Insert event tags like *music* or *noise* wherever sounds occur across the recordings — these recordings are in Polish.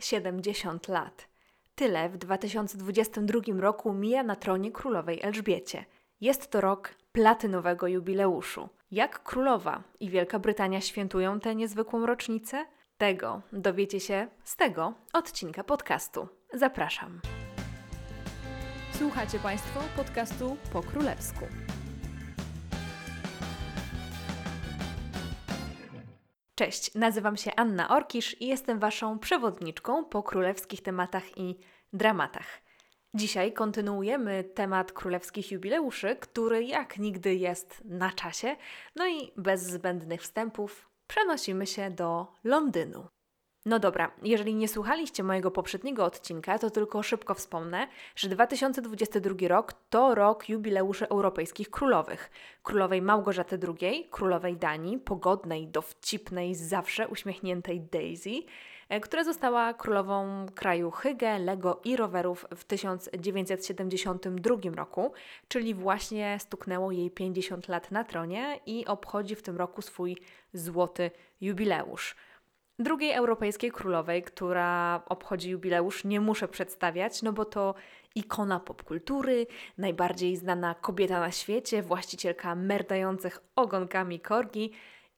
70 lat. Tyle w 2022 roku mija na tronie królowej Elżbiecie. Jest to rok platynowego jubileuszu. Jak królowa i Wielka Brytania świętują tę niezwykłą rocznicę? Tego dowiecie się z tego odcinka podcastu. Zapraszam. Słuchacie Państwo podcastu po królewsku. Cześć, nazywam się Anna Orkisz i jestem Waszą przewodniczką po królewskich tematach i dramatach. Dzisiaj kontynuujemy temat królewskich jubileuszy, który jak nigdy jest na czasie, no i bez zbędnych wstępów przenosimy się do Londynu. No dobra, jeżeli nie słuchaliście mojego poprzedniego odcinka, to tylko szybko wspomnę, że 2022 rok to rok jubileuszy europejskich królowych. Królowej Małgorzaty II, królowej Danii, pogodnej, dowcipnej, zawsze uśmiechniętej Daisy, e, która została królową kraju Hygge, Lego i rowerów w 1972 roku, czyli właśnie stuknęło jej 50 lat na tronie i obchodzi w tym roku swój złoty jubileusz. Drugiej europejskiej królowej, która obchodzi jubileusz, nie muszę przedstawiać, no bo to ikona popkultury, najbardziej znana kobieta na świecie, właścicielka merdających ogonkami korgi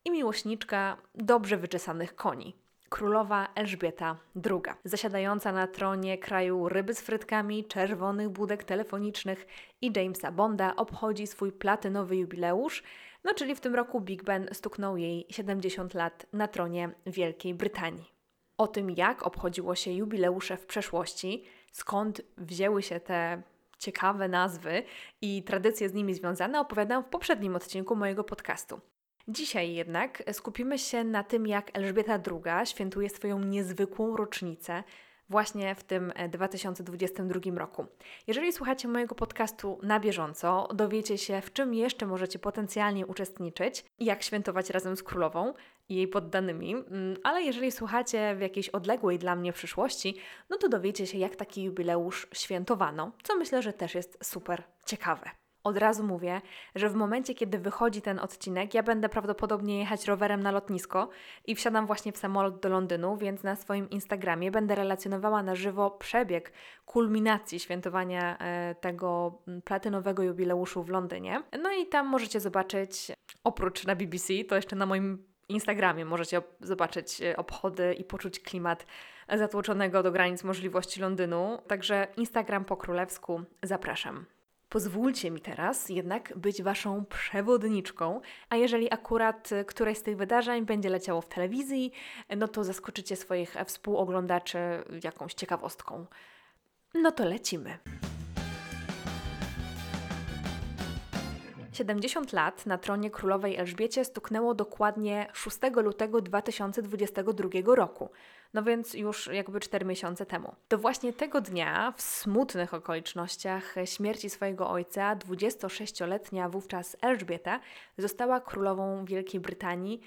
i miłośniczka dobrze wyczesanych koni. Królowa Elżbieta II, zasiadająca na tronie kraju ryby z frytkami, czerwonych budek telefonicznych i Jamesa Bonda, obchodzi swój platynowy jubileusz – no czyli w tym roku Big Ben stuknął jej 70 lat na tronie Wielkiej Brytanii. O tym, jak obchodziło się jubileusze w przeszłości, skąd wzięły się te ciekawe nazwy i tradycje z nimi związane, opowiadam w poprzednim odcinku mojego podcastu. Dzisiaj jednak skupimy się na tym, jak Elżbieta II świętuje swoją niezwykłą rocznicę właśnie w tym 2022 e, roku. Jeżeli słuchacie mojego podcastu na bieżąco, dowiecie się, w czym jeszcze możecie potencjalnie uczestniczyć i jak świętować razem z królową i jej poddanymi, mm, ale jeżeli słuchacie w jakiejś odległej dla mnie przyszłości, no to dowiecie się, jak taki jubileusz świętowano, co myślę, że też jest super ciekawe. Od razu mówię, że w momencie, kiedy wychodzi ten odcinek, ja będę prawdopodobnie jechać rowerem na lotnisko i wsiadam właśnie w samolot do Londynu, więc na swoim Instagramie będę relacjonowała na żywo przebieg kulminacji świętowania e, tego platynowego jubileuszu w Londynie. No i tam możecie zobaczyć, oprócz na BBC, to jeszcze na moim Instagramie możecie zobaczyć e, obchody i poczuć klimat zatłoczonego do granic możliwości Londynu. Także Instagram po królewsku zapraszam. Pozwólcie mi teraz jednak być Waszą przewodniczką, a jeżeli akurat któreś z tych wydarzeń będzie leciało w telewizji, no to zaskoczycie swoich współoglądaczy jakąś ciekawostką. No to lecimy. 70 lat na tronie królowej Elżbiecie stuknęło dokładnie 6 lutego 2022 roku, no więc już jakby 4 miesiące temu. To właśnie tego dnia, w smutnych okolicznościach śmierci swojego ojca, 26-letnia wówczas Elżbieta została królową Wielkiej Brytanii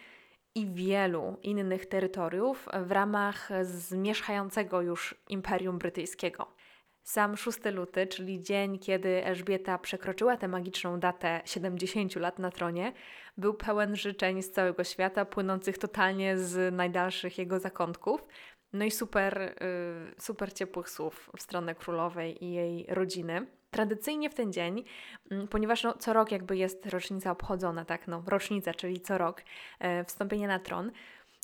i wielu innych terytoriów w ramach zmierzchającego już Imperium Brytyjskiego. Sam 6 luty, czyli dzień, kiedy Elżbieta przekroczyła tę magiczną datę 70 lat na tronie, był pełen życzeń z całego świata, płynących totalnie z najdalszych jego zakątków. No i super, y, super ciepłych słów w stronę królowej i jej rodziny. Tradycyjnie w ten dzień, mm, ponieważ no, co rok jakby jest rocznica obchodzona, tak, no, rocznica, czyli co rok e, wstąpienia na tron,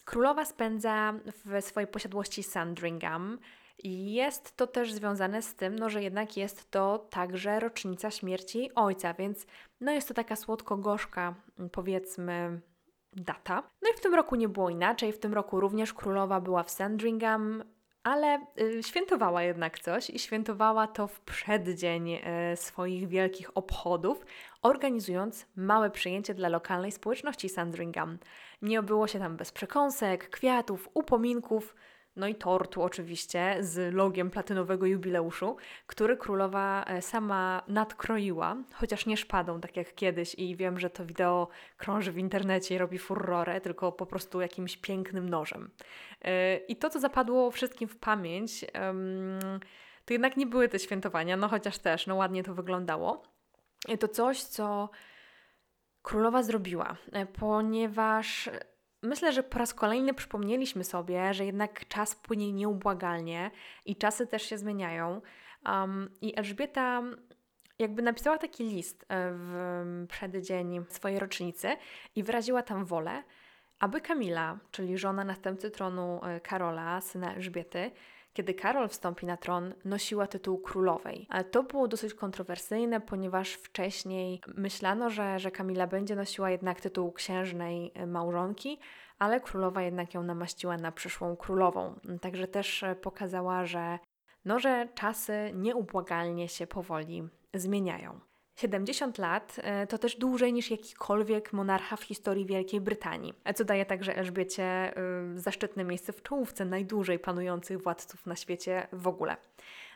królowa spędza w swojej posiadłości Sandringham, jest to też związane z tym, no, że jednak jest to także rocznica śmierci ojca, więc no, jest to taka słodko-gorzka, mm, powiedzmy, data. No i w tym roku nie było inaczej. W tym roku również królowa była w Sandringham, ale y, świętowała jednak coś i świętowała to w przeddzień y, swoich wielkich obchodów, organizując małe przyjęcie dla lokalnej społeczności Sandringham. Nie obyło się tam bez przekąsek, kwiatów, upominków no i tortu oczywiście z logiem platynowego jubileuszu, który królowa e, sama nadkroiła, chociaż nie szpadą, tak jak kiedyś i wiem, że to wideo krąży w internecie i robi furorę, tylko po prostu jakimś pięknym nożem. E, I to, co zapadło wszystkim w pamięć, to jednak nie były te świętowania, no chociaż też, no ładnie to wyglądało. To coś, co królowa zrobiła, e, ponieważ myślę, że po raz kolejny przypomnieliśmy sobie, że jednak czas płynie nieubłagalnie i czasy też się zmieniają. Um, I Elżbieta jakby napisała taki list e, w przeddzień swojej rocznicy i wyraziła tam wolę, aby Kamila, czyli żona następcy tronu e, Karola, syna Elżbiety, kiedy Karol wstąpi na tron, nosiła tytuł królowej. Ale to było dosyć kontrowersyjne, ponieważ wcześniej myślano, że, że Kamila będzie nosiła jednak tytuł księżnej e, małżonki, ale królowa jednak ją namaściła na przyszłą królową. Także też pokazała, że, no, że czasy nieubłagalnie się powoli zmieniają. 70 lat e, to też dłużej niż jakikolwiek monarcha w historii Wielkiej Brytanii, co daje także Elżbiecie y, zaszczytne miejsce w czołówce najdłużej panujących władców na świecie w ogóle.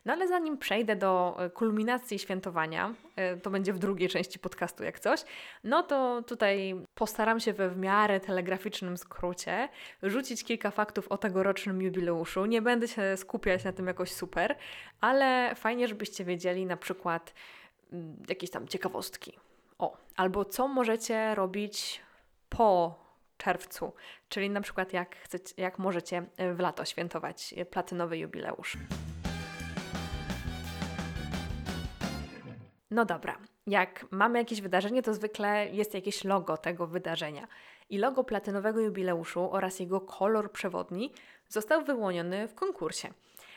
No ale zanim przejdę do e, kulminacji świętowania, e, to będzie w drugiej części podcastu jak coś, no to tutaj postaram się we w miarę telegraficznym skrócie rzucić kilka faktów o tegorocznym jubileuszu. Nie będę się skupiać na tym jakoś super, ale fajnie, żebyście wiedzieli na przykład jakieś tam ciekawostki. O, albo co możecie robić po czerwcu, czyli na przykład jak, chcecie, jak możecie w lato świętować platynowy jubileusz. No dobra, jak mamy jakieś wydarzenie, to zwykle jest jakieś logo tego wydarzenia. I logo platynowego jubileuszu oraz jego kolor przewodni został wyłoniony w konkursie.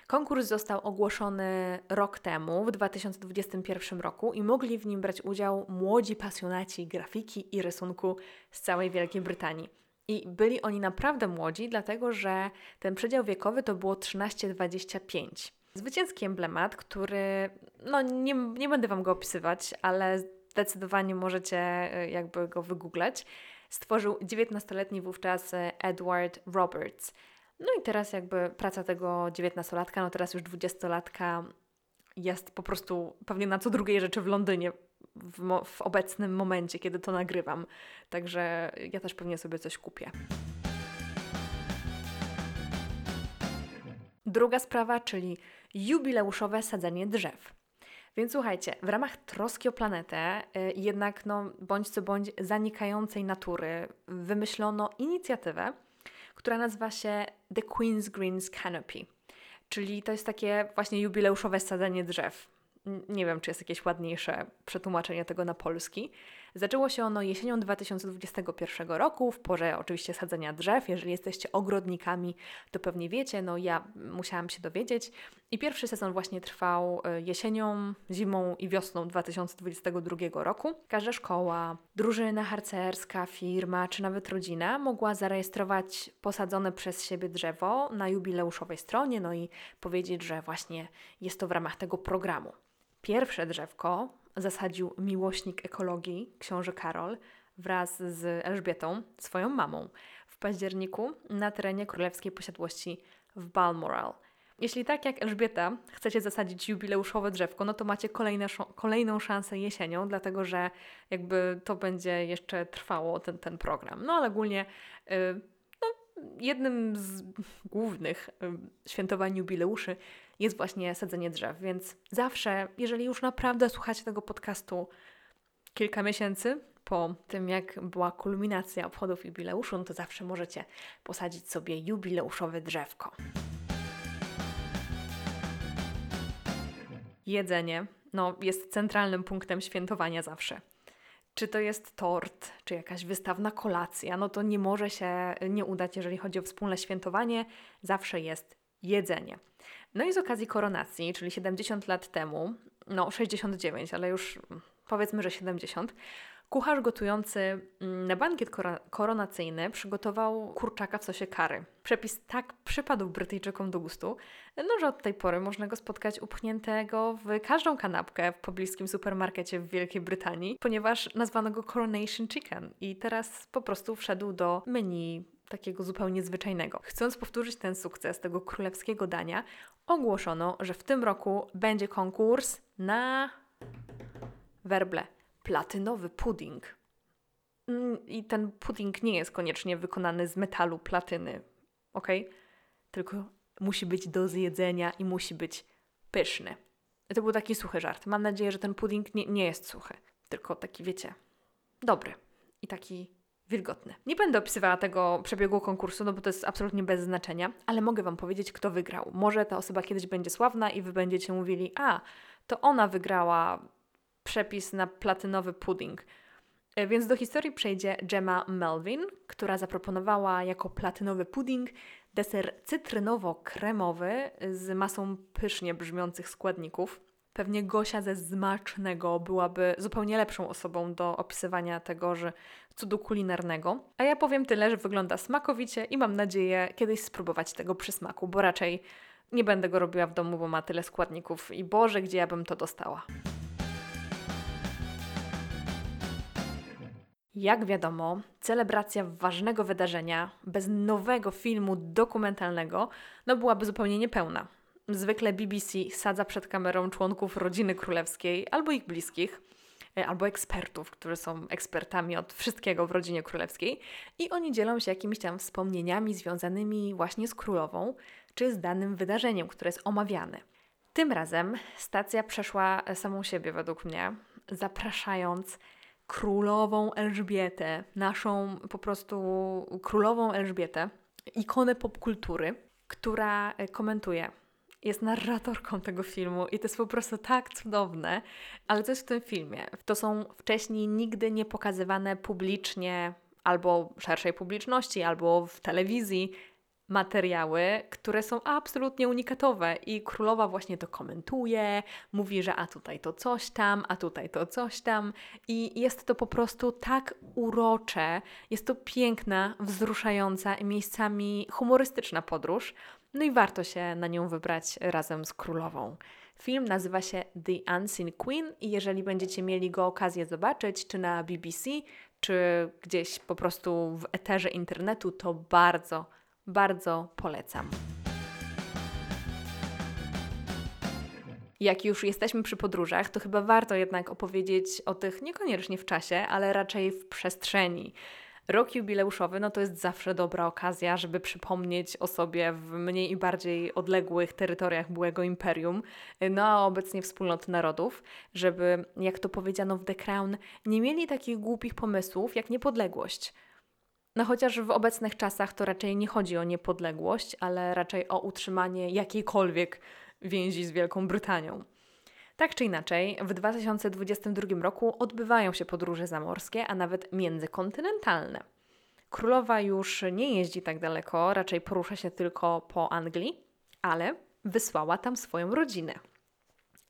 Konkurs został ogłoszony rok temu, w 2021 roku, i mogli w nim brać udział młodzi pasjonaci grafiki i rysunku z całej Wielkiej Brytanii. I byli oni naprawdę młodzi, dlatego że ten przedział wiekowy to było 13-25. Zwycięski emblemat, który, no nie, nie będę Wam go opisywać, ale zdecydowanie możecie e, jakby go wygooglać, stworzył 19-letni wówczas e, Edward Roberts. No i teraz jakby praca tego 19-latka, no teraz już 20-latka jest po prostu pewnie na co drugiej rzeczy w Londynie w, w obecnym momencie, kiedy to nagrywam. Także ja też pewnie sobie coś kupię. Druga sprawa, czyli jubileuszowe sadzenie drzew. Więc słuchajcie, w ramach troski o planetę, y, jednak no, bądź co bądź zanikającej natury, wymyślono inicjatywę, która nazywa się The Queen's Greens Canopy. Czyli to jest takie właśnie jubileuszowe sadzenie drzew. Nie wiem, czy jest jakieś ładniejsze przetłumaczenie tego na polski. Zaczęło się ono jesienią 2021 roku, w porze oczywiście sadzenia drzew. Jeżeli jesteście ogrodnikami, to pewnie wiecie, no ja musiałam się dowiedzieć. I pierwszy sezon właśnie trwał e, jesienią, zimą i wiosną 2022 roku. Każda szkoła, drużyna harcerska, firma czy nawet rodzina mogła zarejestrować posadzone przez siebie drzewo na jubileuszowej stronie, no i powiedzieć, że właśnie jest to w ramach tego programu. Pierwsze drzewko zasadził miłośnik ekologii, książę Karol, wraz z Elżbietą, swoją mamą, w październiku na terenie królewskiej posiadłości w Balmoral. Jeśli tak jak Elżbieta chcecie zasadzić jubileuszowe drzewko, no to macie kolejne, kolejną szansę jesienią, dlatego że jakby to będzie jeszcze trwało ten, ten program. No ale ogólnie yy, no, jednym z głównych yy, świętowań jubileuszy jest właśnie sadzenie drzew. Więc zawsze, jeżeli już naprawdę słuchacie tego podcastu kilka miesięcy po tym, jak była kulminacja obchodów jubileuszu, no to zawsze możecie posadzić sobie jubileuszowe drzewko. Jedzenie no, jest centralnym punktem świętowania zawsze. Czy to jest tort, czy jakaś wystawna kolacja, no to nie może się nie udać, jeżeli chodzi o wspólne świętowanie. Zawsze jest jedzenie. No i z okazji koronacji, czyli 70 lat temu, no 69, ale już powiedzmy, że 70, kucharz gotujący mm, na bankiet koronacyjny przygotował kurczaka w sosie kary. Przepis tak przypadł Brytyjczykom do gustu, no że od tej pory można go spotkać upchniętego w każdą kanapkę w pobliskim supermarkecie w Wielkiej Brytanii, ponieważ nazwano go Coronation Chicken i teraz po prostu wszedł do menu takiego zupełnie zwyczajnego. Chcąc powtórzyć ten sukces tego królewskiego dania, ogłoszono, że w tym roku będzie konkurs na werble platynowy pudding. Mm, I ten pudding nie jest koniecznie wykonany z metalu platyny, ok? Tylko musi być do zjedzenia i musi być pyszny. To był taki suchy żart. Mam nadzieję, że ten pudding nie, nie jest suchy, tylko taki, wiecie, dobry i taki wilgotny. Nie będę opisywała tego przebiegu konkursu, no bo to jest absolutnie bez znaczenia, ale mogę Wam powiedzieć, kto wygrał. Może ta osoba kiedyś będzie sławna i Wy będziecie mówili, a, to ona wygrała przepis na platynowy pudding. E, więc do historii przejdzie Gemma Melvin, która zaproponowała jako platynowy pudding deser cytrynowo-kremowy z masą pysznie brzmiących składników. Pewnie Gosia ze Zmacznego byłaby zupełnie lepszą osobą do opisywania tego, że cudu kulinarnego. A ja powiem tyle, że wygląda smakowicie i mam nadzieję kiedyś spróbować tego przysmaku, bo raczej nie będę go robiła w domu, bo ma tyle składników i Boże, gdzie ja bym to dostała. Jak wiadomo, celebracja ważnego wydarzenia bez nowego filmu dokumentalnego no byłaby zupełnie niepełna. Zwykle BBC sadza przed kamerą członków rodziny królewskiej albo ich bliskich, e, albo ekspertów, którzy są ekspertami od wszystkiego w rodzinie królewskiej i oni dzielą się jakimiś tam wspomnieniami związanymi właśnie z królową czy z danym wydarzeniem, które jest omawiane. Tym razem stacja przeszła samą siebie według mnie, zapraszając królową Elżbietę, naszą po prostu królową Elżbietę, ikonę popkultury, która e, komentuje. Jest narratorką tego filmu i to jest po prostu tak cudowne, ale co jest w tym filmie? To są wcześniej nigdy nie pokazywane publicznie albo szerszej publiczności, albo w telewizji materiały, które są absolutnie unikatowe i królowa właśnie to komentuje, mówi, że a tutaj to coś tam, a tutaj to coś tam i jest to po prostu tak urocze, jest to piękna, wzruszająca i miejscami humorystyczna podróż, no i warto się na nią wybrać razem z królową. Film nazywa się The Unseen Queen i jeżeli będziecie mieli go okazję zobaczyć, czy na BBC, czy gdzieś po prostu w eterze internetu, to bardzo, bardzo polecam. Jak już jesteśmy przy podróżach, to chyba warto jednak opowiedzieć o tych niekoniecznie w czasie, ale raczej w przestrzeni. Rok jubileuszowy no to jest zawsze dobra okazja, żeby przypomnieć o sobie w mniej i bardziej odległych terytoriach byłego imperium, no a obecnie wspólnot narodów, żeby, jak to powiedziano w The Crown, nie mieli takich głupich pomysłów jak niepodległość. No chociaż w obecnych czasach to raczej nie chodzi o niepodległość, ale raczej o utrzymanie jakiejkolwiek więzi z Wielką Brytanią. Tak czy inaczej, w 2022 roku odbywają się podróże zamorskie, a nawet międzykontynentalne. Królowa już nie jeździ tak daleko, raczej porusza się tylko po Anglii, ale wysłała tam swoją rodzinę.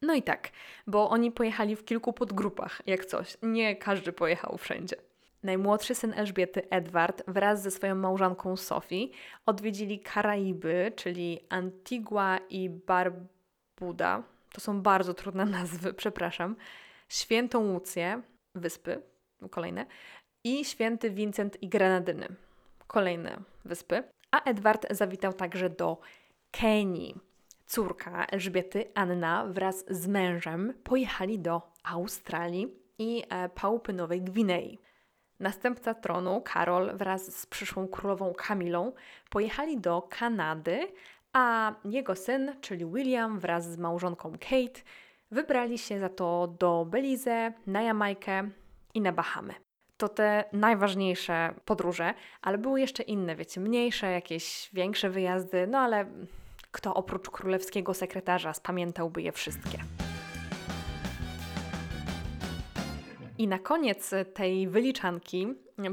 No i tak, bo oni pojechali w kilku podgrupach, jak coś. Nie każdy pojechał wszędzie. Najmłodszy syn Elżbiety, Edward, wraz ze swoją małżonką Sophie odwiedzili Karaiby, czyli Antigua i Barbuda. To są bardzo trudne *laughs* nazwy, przepraszam. Świętą Łucję, wyspy, kolejne, i święty Vincent i Grenadyny, kolejne wyspy. A Edward zawitał także do Kenii. Córka Elżbiety, Anna, wraz z mężem pojechali do Australii i e, Pałupy Nowej Gwinei. Następca tronu, Karol, wraz z przyszłą królową Kamilą, pojechali do Kanady, a jego syn, czyli William, wraz z małżonką Kate, wybrali się za to do Belize, na Jamajkę i na Bahamy. To te najważniejsze podróże, ale były jeszcze inne, wiecie, mniejsze, jakieś większe wyjazdy, no ale kto oprócz królewskiego sekretarza spamiętałby je wszystkie. I na koniec tej wyliczanki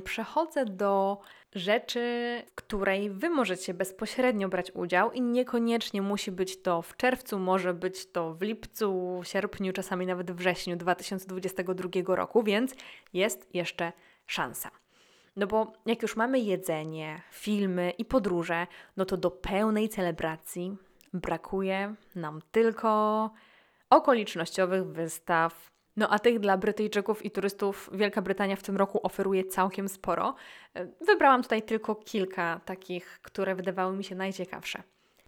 przechodzę do rzeczy, w której Wy możecie bezpośrednio brać udział i niekoniecznie musi być to w czerwcu, może być to w lipcu, sierpniu, czasami nawet wrześniu 2022 roku, więc jest jeszcze szansa. No bo jak już mamy jedzenie, filmy i podróże, no to do pełnej celebracji brakuje nam tylko okolicznościowych wystaw, no a tych dla Brytyjczyków i turystów Wielka Brytania w tym roku oferuje całkiem sporo. Wybrałam tutaj tylko kilka takich, które wydawały mi się najciekawsze.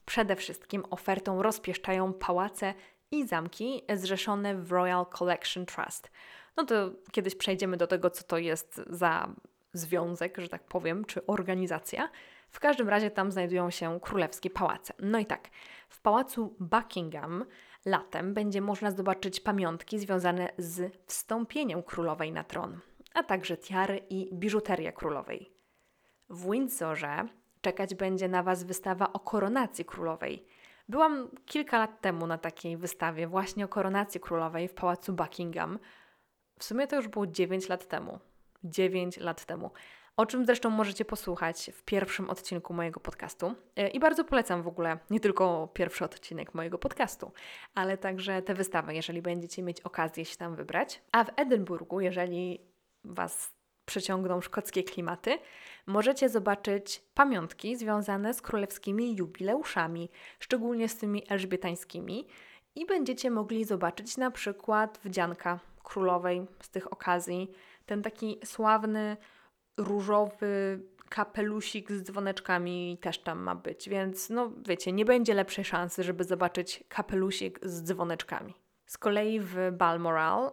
Przede wszystkim ofertą rozpieszczają pałace i zamki zrzeszone w Royal Collection Trust. No to kiedyś przejdziemy do tego, co to jest za związek, że tak powiem, czy organizacja. W każdym razie tam znajdują się królewskie pałace. No i tak, w pałacu Buckingham latem będzie można zobaczyć pamiątki związane z wstąpieniem królowej na tron. a także tiary i biżuterię królowej. W Windsorze czekać będzie na Was wystawa o koronacji królowej. Byłam kilka lat temu na takiej wystawie właśnie o koronacji królowej w pałacu Buckingham. W sumie to już było 9 lat temu. 9 lat temu. O czym zresztą możecie posłuchać w pierwszym odcinku mojego podcastu. E, I bardzo polecam w ogóle nie tylko pierwszy odcinek mojego podcastu, ale także tę wystawę, jeżeli będziecie mieć okazję się tam wybrać. A w Edynburgu, jeżeli Was przyciągną szkockie klimaty, możecie zobaczyć pamiątki związane z królewskimi jubileuszami, szczególnie z tymi elżbietańskimi, i będziecie mogli zobaczyć na przykład wdzianka królowej z tych okazji, ten taki sławny różowy kapelusik z dzwoneczkami też tam ma być, więc no wiecie, nie będzie lepszej szansy, żeby zobaczyć kapelusik z dzwoneczkami. Z kolei w Balmoral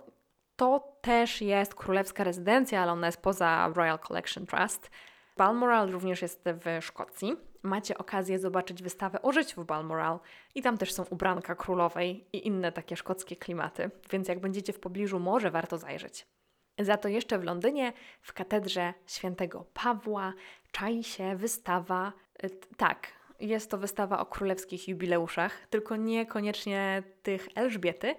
to też jest królewska rezydencja, ale ona jest poza Royal Collection Trust. Balmoral również jest w Szkocji. Macie okazję zobaczyć wystawę o życiu w Balmoral i tam też są ubranka królowej i inne takie szkockie klimaty, więc jak będziecie w pobliżu, może warto zajrzeć. Za to jeszcze w Londynie, w katedrze świętego Pawła, czai się wystawa, y, tak, jest to wystawa o królewskich jubileuszach, tylko niekoniecznie tych Elżbiety,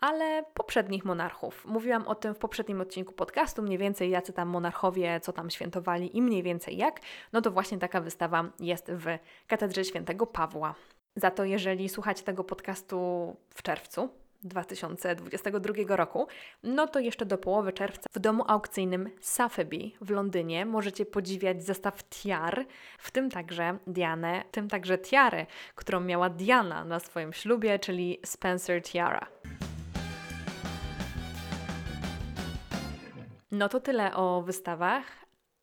ale poprzednich monarchów. Mówiłam o tym w poprzednim odcinku podcastu, mniej więcej jacy tam monarchowie, co tam świętowali i mniej więcej jak. No to właśnie taka wystawa jest w Katedrze Świętego Pawła. Za to jeżeli słuchacie tego podcastu w czerwcu, 2022 roku, no to jeszcze do połowy czerwca w domu aukcyjnym Sotheby w Londynie możecie podziwiać zestaw tiar, w tym także Dianę, w tym także tiarę, którą miała Diana na swoim ślubie, czyli Spencer Tiara. No to tyle o wystawach,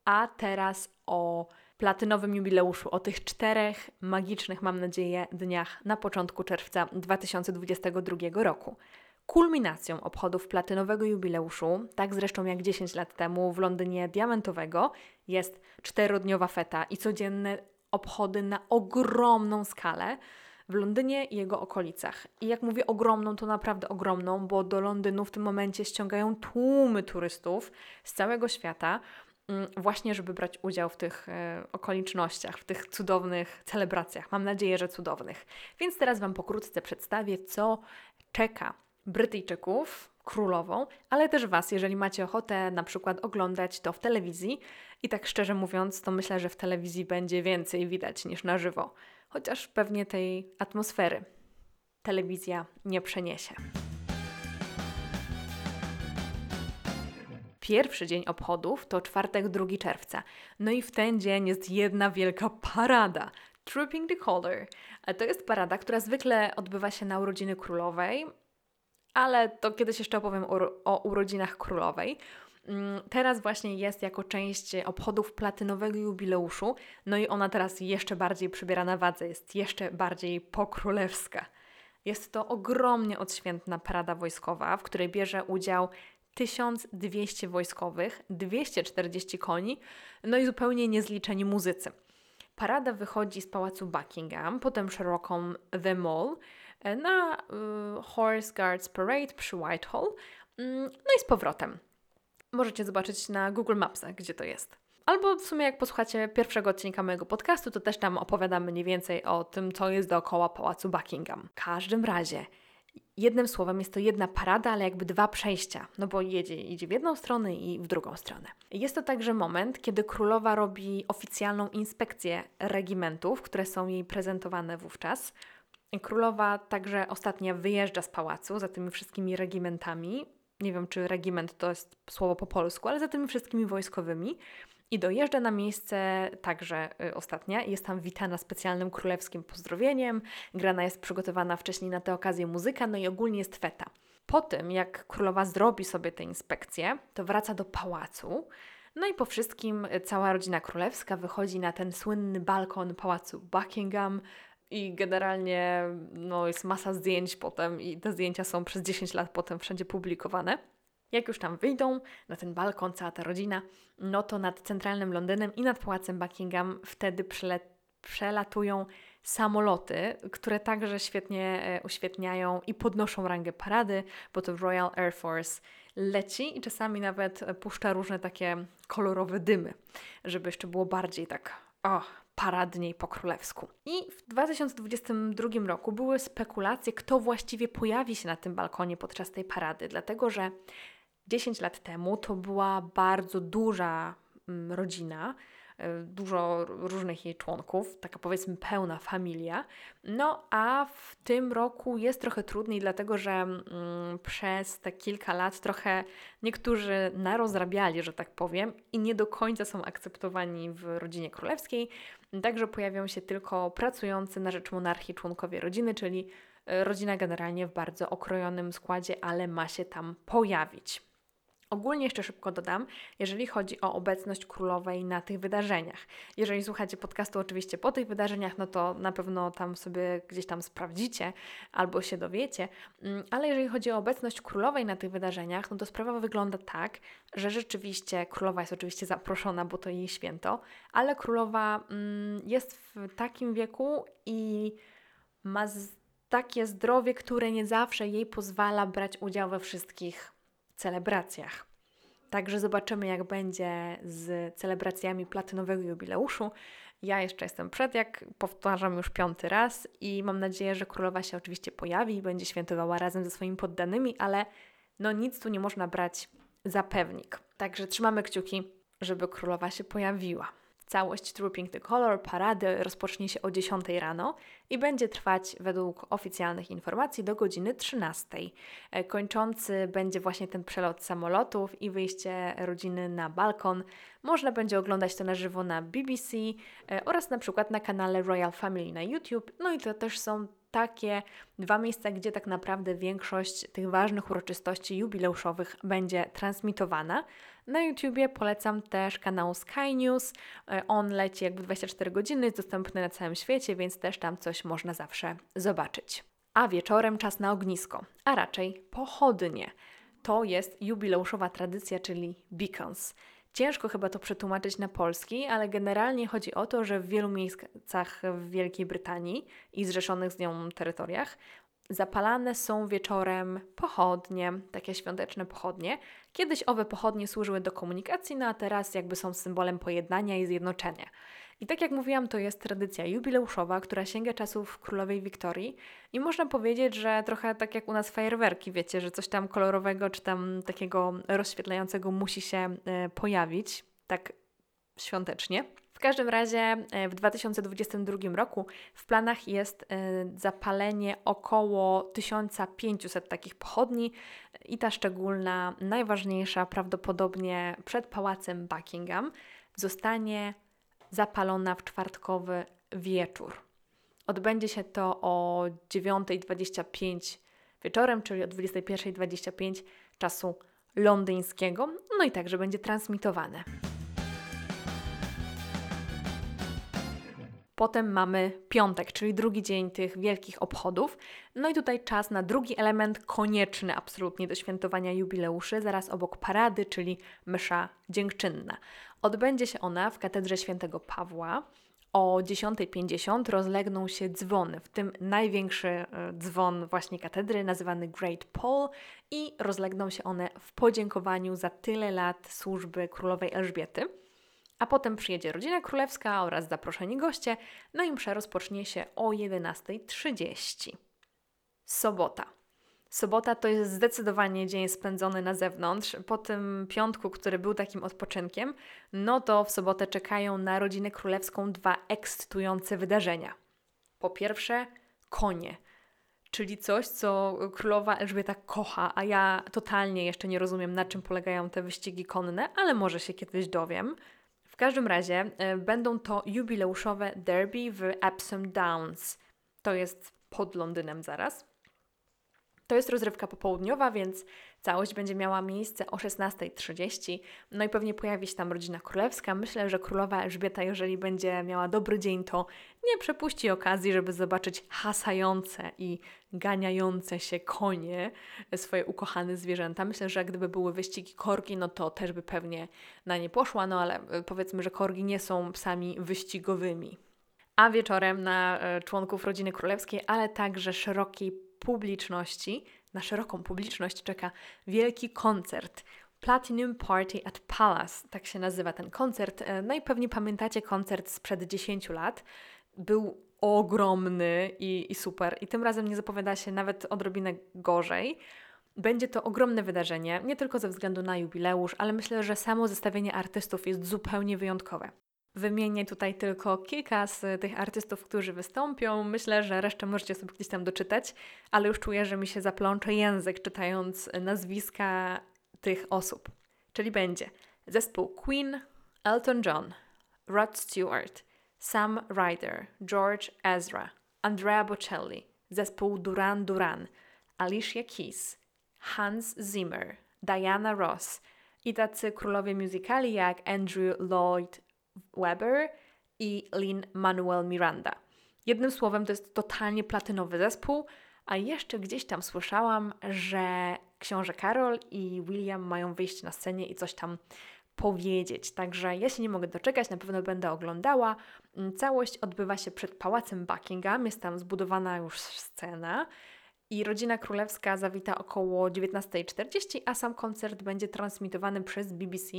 a teraz o platynowym jubileuszu, o tych czterech magicznych, mam nadzieję, dniach na początku czerwca 2022 roku. Kulminacją obchodów platynowego jubileuszu, tak zresztą jak 10 lat temu w Londynie diamentowego, jest czterodniowa feta i codzienne obchody na ogromną skalę w Londynie i jego okolicach. I jak mówię ogromną, to naprawdę ogromną, bo do Londynu w tym momencie ściągają tłumy turystów z całego świata, właśnie żeby brać udział w tych e, okolicznościach, w tych cudownych celebracjach. Mam nadzieję, że cudownych. Więc teraz Wam pokrótce przedstawię, co czeka Brytyjczyków, królową, ale też Was, jeżeli macie ochotę na przykład oglądać to w telewizji. I tak szczerze mówiąc, to myślę, że w telewizji będzie więcej widać niż na żywo chociaż pewnie tej atmosfery telewizja nie przeniesie. Pierwszy dzień obchodów to czwartek 2 czerwca. No i w ten dzień jest jedna wielka parada. Trooping the Color. To jest parada, która zwykle odbywa się na urodziny królowej, ale to kiedyś jeszcze opowiem o, o urodzinach królowej. Mm, teraz właśnie jest jako część obchodów platynowego jubileuszu, no i ona teraz jeszcze bardziej przybiera na wadze, jest jeszcze bardziej pokrólewska. Jest to ogromnie odświętna parada wojskowa, w której bierze udział 1200 wojskowych, 240 koni, no i zupełnie niezliczeni muzycy. Parada wychodzi z pałacu Buckingham, potem szeroką The Mall, e, na y, Horse Guards Parade przy Whitehall, mm, no i z powrotem. Możecie zobaczyć na Google Mapsach, gdzie to jest. Albo w sumie jak posłuchacie pierwszego odcinka mojego podcastu, to też tam opowiadam mniej więcej o tym, co jest dookoła Pałacu Buckingham. W każdym razie, jednym słowem jest to jedna parada, ale jakby dwa przejścia, no bo jedzie, idzie w jedną stronę i w drugą stronę. Jest to także moment, kiedy królowa robi oficjalną inspekcję regimentów, które są jej prezentowane wówczas. Królowa także ostatnio wyjeżdża z pałacu za tymi wszystkimi regimentami, nie wiem czy regiment to jest słowo po polsku, ale za tymi wszystkimi wojskowymi. I dojeżdża na miejsce także y, ostatnia. Jest tam witana specjalnym królewskim pozdrowieniem. Grana jest przygotowana wcześniej na tę okazję muzyka, no i ogólnie jest feta. Po tym, jak królowa zrobi sobie tę inspekcję, to wraca do pałacu. No i po wszystkim y, cała rodzina królewska wychodzi na ten słynny balkon pałacu Buckingham, i generalnie no, jest masa zdjęć potem i te zdjęcia są przez 10 lat potem wszędzie publikowane. Jak już tam wyjdą na ten balkon, cała ta rodzina, no to nad centralnym Londynem i nad pałacem Buckingham wtedy przelatują samoloty, które także świetnie e, uświetniają i podnoszą rangę parady, bo to Royal Air Force leci i czasami nawet puszcza różne takie kolorowe dymy, żeby jeszcze było bardziej tak o, paradniej po królewsku. I w 2022 roku były spekulacje, kto właściwie pojawi się na tym balkonie podczas tej parady, dlatego że 10 lat temu to była bardzo duża mm, rodzina, y, dużo różnych jej członków, taka powiedzmy pełna familia. No a w tym roku jest trochę trudniej, dlatego że mm, przez te kilka lat trochę niektórzy narozrabiali, że tak powiem, i nie do końca są akceptowani w rodzinie królewskiej. Także pojawią się tylko pracujący na rzecz monarchii członkowie rodziny, czyli y, rodzina generalnie w bardzo okrojonym składzie, ale ma się tam pojawić. Ogólnie jeszcze szybko dodam, jeżeli chodzi o obecność królowej na tych wydarzeniach. Jeżeli słuchacie podcastu oczywiście po tych wydarzeniach, no to na pewno tam sobie gdzieś tam sprawdzicie albo się dowiecie, mm, ale jeżeli chodzi o obecność królowej na tych wydarzeniach, no to sprawa wygląda tak, że rzeczywiście królowa jest oczywiście zaproszona, bo to jej święto, ale królowa mm, jest w takim wieku i ma takie zdrowie, które nie zawsze jej pozwala brać udział we wszystkich celebracjach. Także zobaczymy, jak będzie z celebracjami platynowego jubileuszu. Ja jeszcze jestem przed, jak powtarzam już piąty raz, i mam nadzieję, że królowa się oczywiście pojawi i będzie świętowała razem ze swoimi poddanymi, ale no nic tu nie można brać za pewnik. Także trzymamy kciuki, żeby królowa się pojawiła. Całość Trooping the Color parady rozpocznie się o 10 rano i będzie trwać według oficjalnych informacji do godziny 13. E, kończący będzie właśnie ten przelot samolotów i wyjście rodziny na balkon. Można będzie oglądać to na żywo na BBC e, oraz na przykład na kanale Royal Family na YouTube. No i to też są takie dwa miejsca, gdzie tak naprawdę większość tych ważnych uroczystości jubileuszowych będzie transmitowana. Na YouTubie polecam też kanał Sky News. E, on leci jakby 24 godziny, jest dostępny na całym świecie, więc też tam coś można zawsze zobaczyć. A wieczorem czas na ognisko, a raczej pochodnie. To jest jubileuszowa tradycja, czyli beacons. Ciężko chyba to przetłumaczyć na polski, ale generalnie chodzi o to, że w wielu miejscach w Wielkiej Brytanii i zrzeszonych z nią terytoriach zapalane są wieczorem pochodnie, takie świąteczne pochodnie. Kiedyś owe pochodnie służyły do komunikacji, no a teraz jakby są symbolem pojednania i zjednoczenia. I tak jak mówiłam, to jest tradycja jubileuszowa, która sięga czasów królowej Wiktorii i można powiedzieć, że trochę tak jak u nas fajerwerki, wiecie, że coś tam kolorowego czy tam takiego rozświetlającego musi się e, pojawić, tak świątecznie. W każdym razie e, w 2022 roku w planach jest e, zapalenie około 1500 takich pochodni i ta szczególna, najważniejsza prawdopodobnie przed pałacem Buckingham zostanie zapalona w czwartkowy wieczór. Odbędzie się to o 9.25 wieczorem, czyli o 21.25 czasu londyńskiego, no i także będzie transmitowane. Potem mamy piątek, czyli drugi dzień tych wielkich obchodów. No i tutaj czas na drugi element konieczny absolutnie do świętowania jubileuszy, zaraz obok parady, czyli msza dziękczynna. Odbędzie się ona w katedrze świętego Pawła. O 10.50 rozlegną się dzwony, w tym największy e, dzwon właśnie katedry, nazywany Great Paul, i rozlegną się one w podziękowaniu za tyle lat służby królowej Elżbiety. A potem przyjedzie rodzina królewska oraz zaproszeni goście, no i msza rozpocznie się o 11.30. Sobota. Sobota to jest zdecydowanie dzień spędzony na zewnątrz. Po tym piątku, który był takim odpoczynkiem, no to w sobotę czekają na rodzinę królewską dwa ekscytujące wydarzenia. Po pierwsze, konie, czyli coś, co królowa Elżbieta kocha, a ja totalnie jeszcze nie rozumiem, na czym polegają te wyścigi konne, ale może się kiedyś dowiem. W każdym razie y, będą to jubileuszowe derby w Epsom Downs. To jest pod Londynem zaraz. To jest rozrywka popołudniowa, więc całość będzie miała miejsce o 16.30. No i pewnie pojawi się tam rodzina królewska. Myślę, że królowa Elżbieta, jeżeli będzie miała dobry dzień, to nie przepuści okazji, żeby zobaczyć hasające i ganiające się konie, swoje ukochane zwierzęta. Myślę, że gdyby były wyścigi korgi, no to też by pewnie na nie poszła, no ale powiedzmy, że korgi nie są psami wyścigowymi. A wieczorem na e, członków rodziny królewskiej, ale także szerokiej publiczności, na szeroką publiczność czeka wielki koncert. Platinum Party at Palace, tak się nazywa ten koncert. E, no i pewnie pamiętacie koncert sprzed 10 lat. Był ogromny i, i super. I tym razem nie zapowiada się nawet odrobinę gorzej. Będzie to ogromne wydarzenie, nie tylko ze względu na jubileusz, ale myślę, że samo zestawienie artystów jest zupełnienie wyjątkowe. Wymienię tutaj tylko kilka z tych artystów, którzy wystąpią. Myślę, że resztę możecie sobie gdzieś tam doczytać, ale już czuję, że mi się zaplącze język czytając nazwiska tych osób. Czyli będzie zespół Queen, Elton John, Rod Stewart, Sam Ryder, George Ezra, Andrea Bocelli, zespół Duran Duran, Alicia Keys, Hans Zimmer, Diana Ross i tacy królowie musicali jak Andrew Lloyd Webber i Lin Manuel Miranda. Jednym słowem, to jest totalnie platynowy zespół, a jeszcze gdzieś tam słyszałam, że książę Karol i William mają wyjść na scenie i coś tam powiedzieć. Także ja się nie mogę doczekać, na pewno będę oglądała. Mm, całość odbywa się przed pałacem Buckingham, jest tam zbudowana już scena. I rodzina królewska zawita około 19.40, a sam koncert będzie transmitowany przez BBC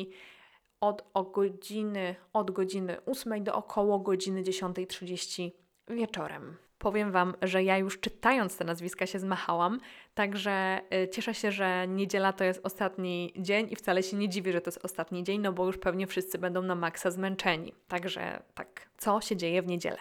od, godziny, od godziny 8 do około godziny 10.30 wieczorem. Powiem Wam, że ja już czytając te nazwiska się zmachałam, także y, cieszę się, że niedziela to jest ostatni dzień i wcale się nie dziwię, że to jest ostatni dzień, no bo już pewnie wszyscy będą na maksa zmęczeni. Także tak, co się dzieje w niedzielę?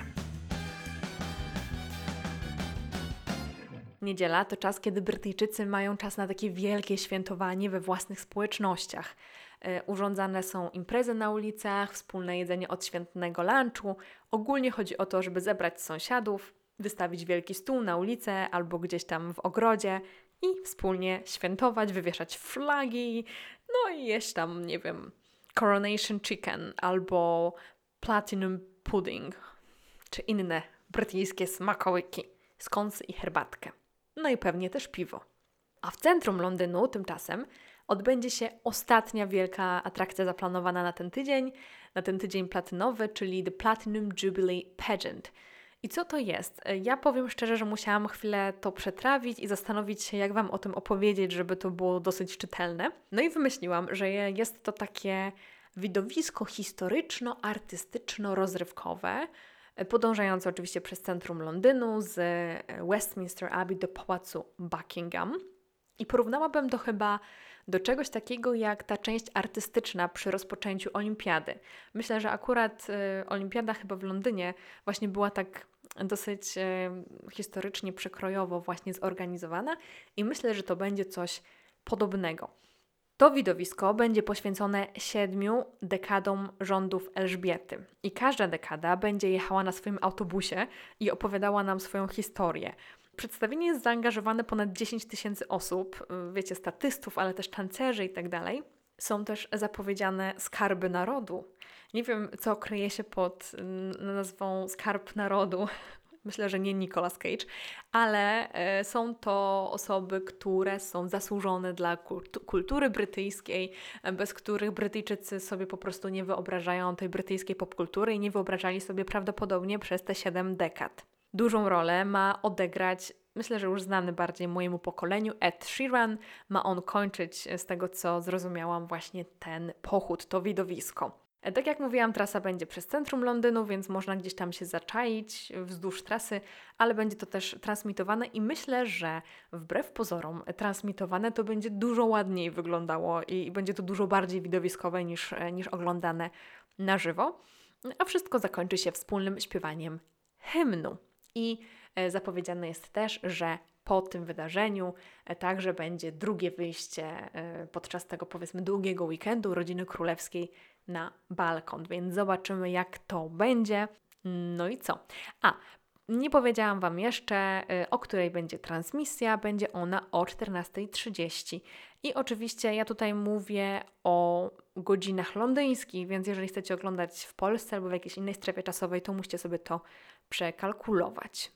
Niedziela to czas, kiedy Brytyjczycy mają czas na takie wielkie świętowanie we własnych społecznościach. E, urządzane są imprezy na ulicach, wspólne jedzenie odświętnego lunchu. Ogólnie chodzi o to, żeby zebrać sąsiadów, wystawić wielki stół na ulicę albo gdzieś tam w ogrodzie i wspólnie świętować, wywieszać flagi, no i jeść tam, nie wiem, coronation chicken albo platinum pudding, czy inne brytyjskie smakołyki, skąsy i herbatkę. No i pewnie też piwo. A w centrum Londynu tymczasem odbędzie się ostatnia wielka atrakcja zaplanowana na ten tydzień, na ten tydzień platynowy, czyli The Platinum Jubilee Pageant. I co to jest? Ja powiem szczerze, że musiałam chwilę to przetrawić i zastanowić się, jak Wam o tym opowiedzieć, żeby to było dosyć czytelne. No i wymyśliłam, że jest to takie widowisko historyczno-artystyczno-rozrywkowe, podążające oczywiście przez centrum Londynu z Westminster Abbey do pałacu Buckingham. I porównałabym to chyba do czegoś takiego jak ta część artystyczna przy rozpoczęciu olimpiady. Myślę, że akurat y, olimpiada chyba w Londynie właśnie była tak dosyć y, historycznie, przekrojowo właśnie zorganizowana i myślę, że to będzie coś podobnego. To widowisko będzie poświęcone siedmiu dekadom rządów Elżbiety i każda dekada będzie jechała na swoim autobusie i opowiadała nam swoją historię. Przedstawienie jest zaangażowane ponad 10 tysięcy osób, y, wiecie, statystów, ale też tancerzy i tak dalej. Są też zapowiedziane skarby narodu. Nie wiem, co kryje się pod nazwą Skarb Narodu. *laughs* Myślę, że nie Nicolas Cage, ale e, są to osoby, które są zasłużone dla kultury brytyjskiej, bez których Brytyjczycy sobie po prostu nie wyobrażają tej brytyjskiej popkultury i nie wyobrażali sobie prawdopodobnie przez te 7 dekad dużą rolę ma odegrać, myślę, że już znany bardziej mojemu pokoleniu, Ed Sheeran. Ma on kończyć, z tego co zrozumiałam, właśnie ten pochód, to widowisko. E, tak jak mówiłam, trasa będzie przez centrum Londynu, więc można gdzieś tam się zaczaić wzdłuż trasy, ale będzie to też transmitowane i myślę, że wbrew pozorom transmitowane to będzie dużo ładniej wyglądało i będzie to dużo bardziej widowiskowe niż, e, niż oglądane na żywo. A wszystko zakończy się wspólnym śpiewaniem hymnu. I e, zapowiedziane jest też, że po tym wydarzeniu e, także będzie drugie wyjście e, podczas tego powiedzmy długiego weekendu rodziny królewskiej na balkon, więc zobaczymy jak to będzie. No i co? A, nie powiedziałam Wam jeszcze, o której będzie transmisja. Będzie ona o 14.30. I oczywiście ja tutaj mówię o godzinach londyńskich, więc jeżeli chcecie oglądać w Polsce albo w jakiejś innej strefie czasowej, to musicie sobie to przekalkulować.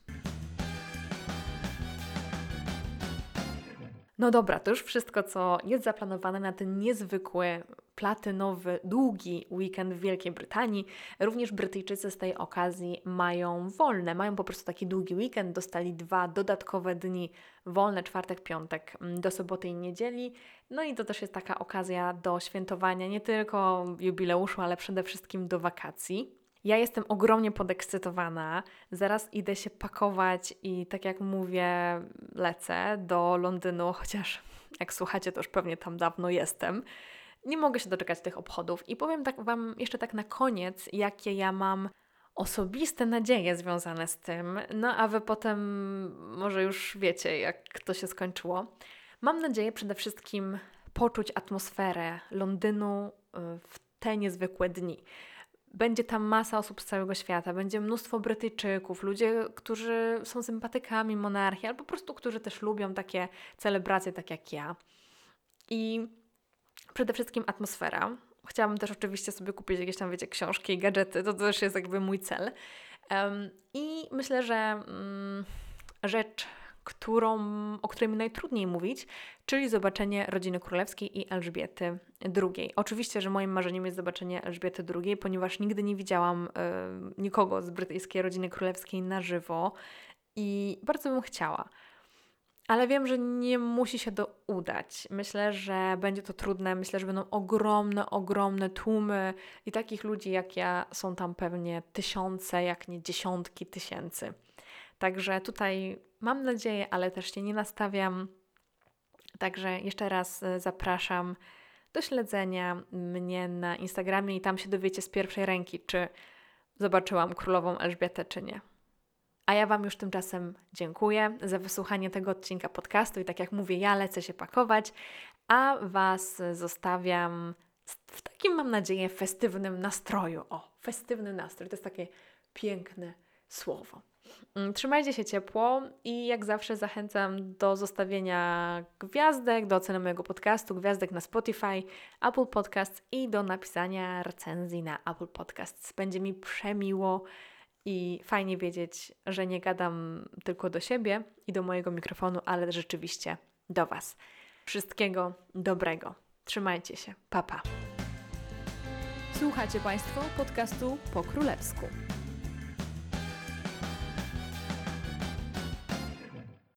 No dobra, to już wszystko, co jest zaplanowane na ten niezwykły platynowy, długi weekend w Wielkiej Brytanii. Również Brytyjczycy z tej okazji mają wolne, mają po prostu taki długi weekend, dostali dwa dodatkowe dni wolne, czwartek, piątek, mm, do soboty i niedzieli. No i to też jest taka okazja do świętowania nie tylko jubileuszu, ale przede wszystkim do wakacji. Ja jestem ogromnie podekscytowana. Zaraz idę się pakować i tak jak mówię, lecę do Londynu, chociaż jak słuchacie, to już pewnie tam dawno jestem. Nie mogę się doczekać tych obchodów i powiem tak Wam jeszcze tak na koniec, jakie ja mam osobiste nadzieje związane z tym, no a Wy potem może już wiecie, jak to się skończyło. Mam nadzieję przede wszystkim poczuć atmosferę Londynu y, w te niezwykłe dni. Będzie tam masa osób z całego świata, będzie mnóstwo Brytyjczyków, ludzie, którzy są sympatykami monarchii, albo po prostu, którzy też lubią takie celebracje, tak jak ja. I przede wszystkim atmosfera. Chciałabym też oczywiście sobie kupić jakieś tam, wiecie, książki i gadżety, to też jest jakby mój cel. Um, I myślę, że um, rzecz którą, o której mi najtrudniej mówić, czyli zobaczenie rodziny królewskiej i Elżbiety II. Oczywiście, że moim marzeniem jest zobaczenie Elżbiety II, ponieważ nigdy nie widziałam y, nikogo z brytyjskiej rodziny królewskiej na żywo i bardzo bym chciała. Ale wiem, że nie musi się to udać. Myślę, że będzie to trudne. Myślę, że będą ogromne, ogromne tłumy i takich ludzi jak ja są tam pewnie tysiące, jak nie dziesiątki tysięcy. Także tutaj mam nadzieję, ale też się nie nastawiam. Także jeszcze raz e, zapraszam do śledzenia mnie na Instagramie i tam się dowiecie z pierwszej ręki, czy zobaczyłam królową Elżbietę, czy nie. A ja Wam już tymczasem dziękuję za wysłuchanie tego odcinka podcastu i tak jak mówię, ja lecę się pakować, a Was zostawiam w takim, mam nadzieję, festywnym nastroju. O, festywny nastrój to jest takie piękne słowo. Mm, trzymajcie się ciepło i jak zawsze zachęcam do zostawienia gwiazdek, do oceny mojego podcastu, gwiazdek na Spotify, Apple Podcasts i do napisania recenzji na Apple Podcasts. Będzie mi przemiło i fajnie wiedzieć, że nie gadam tylko do siebie i do mojego mikrofonu, ale rzeczywiście do Was. Wszystkiego dobrego. Trzymajcie się. Papa. Pa. Słuchacie Państwo podcastu po królewsku.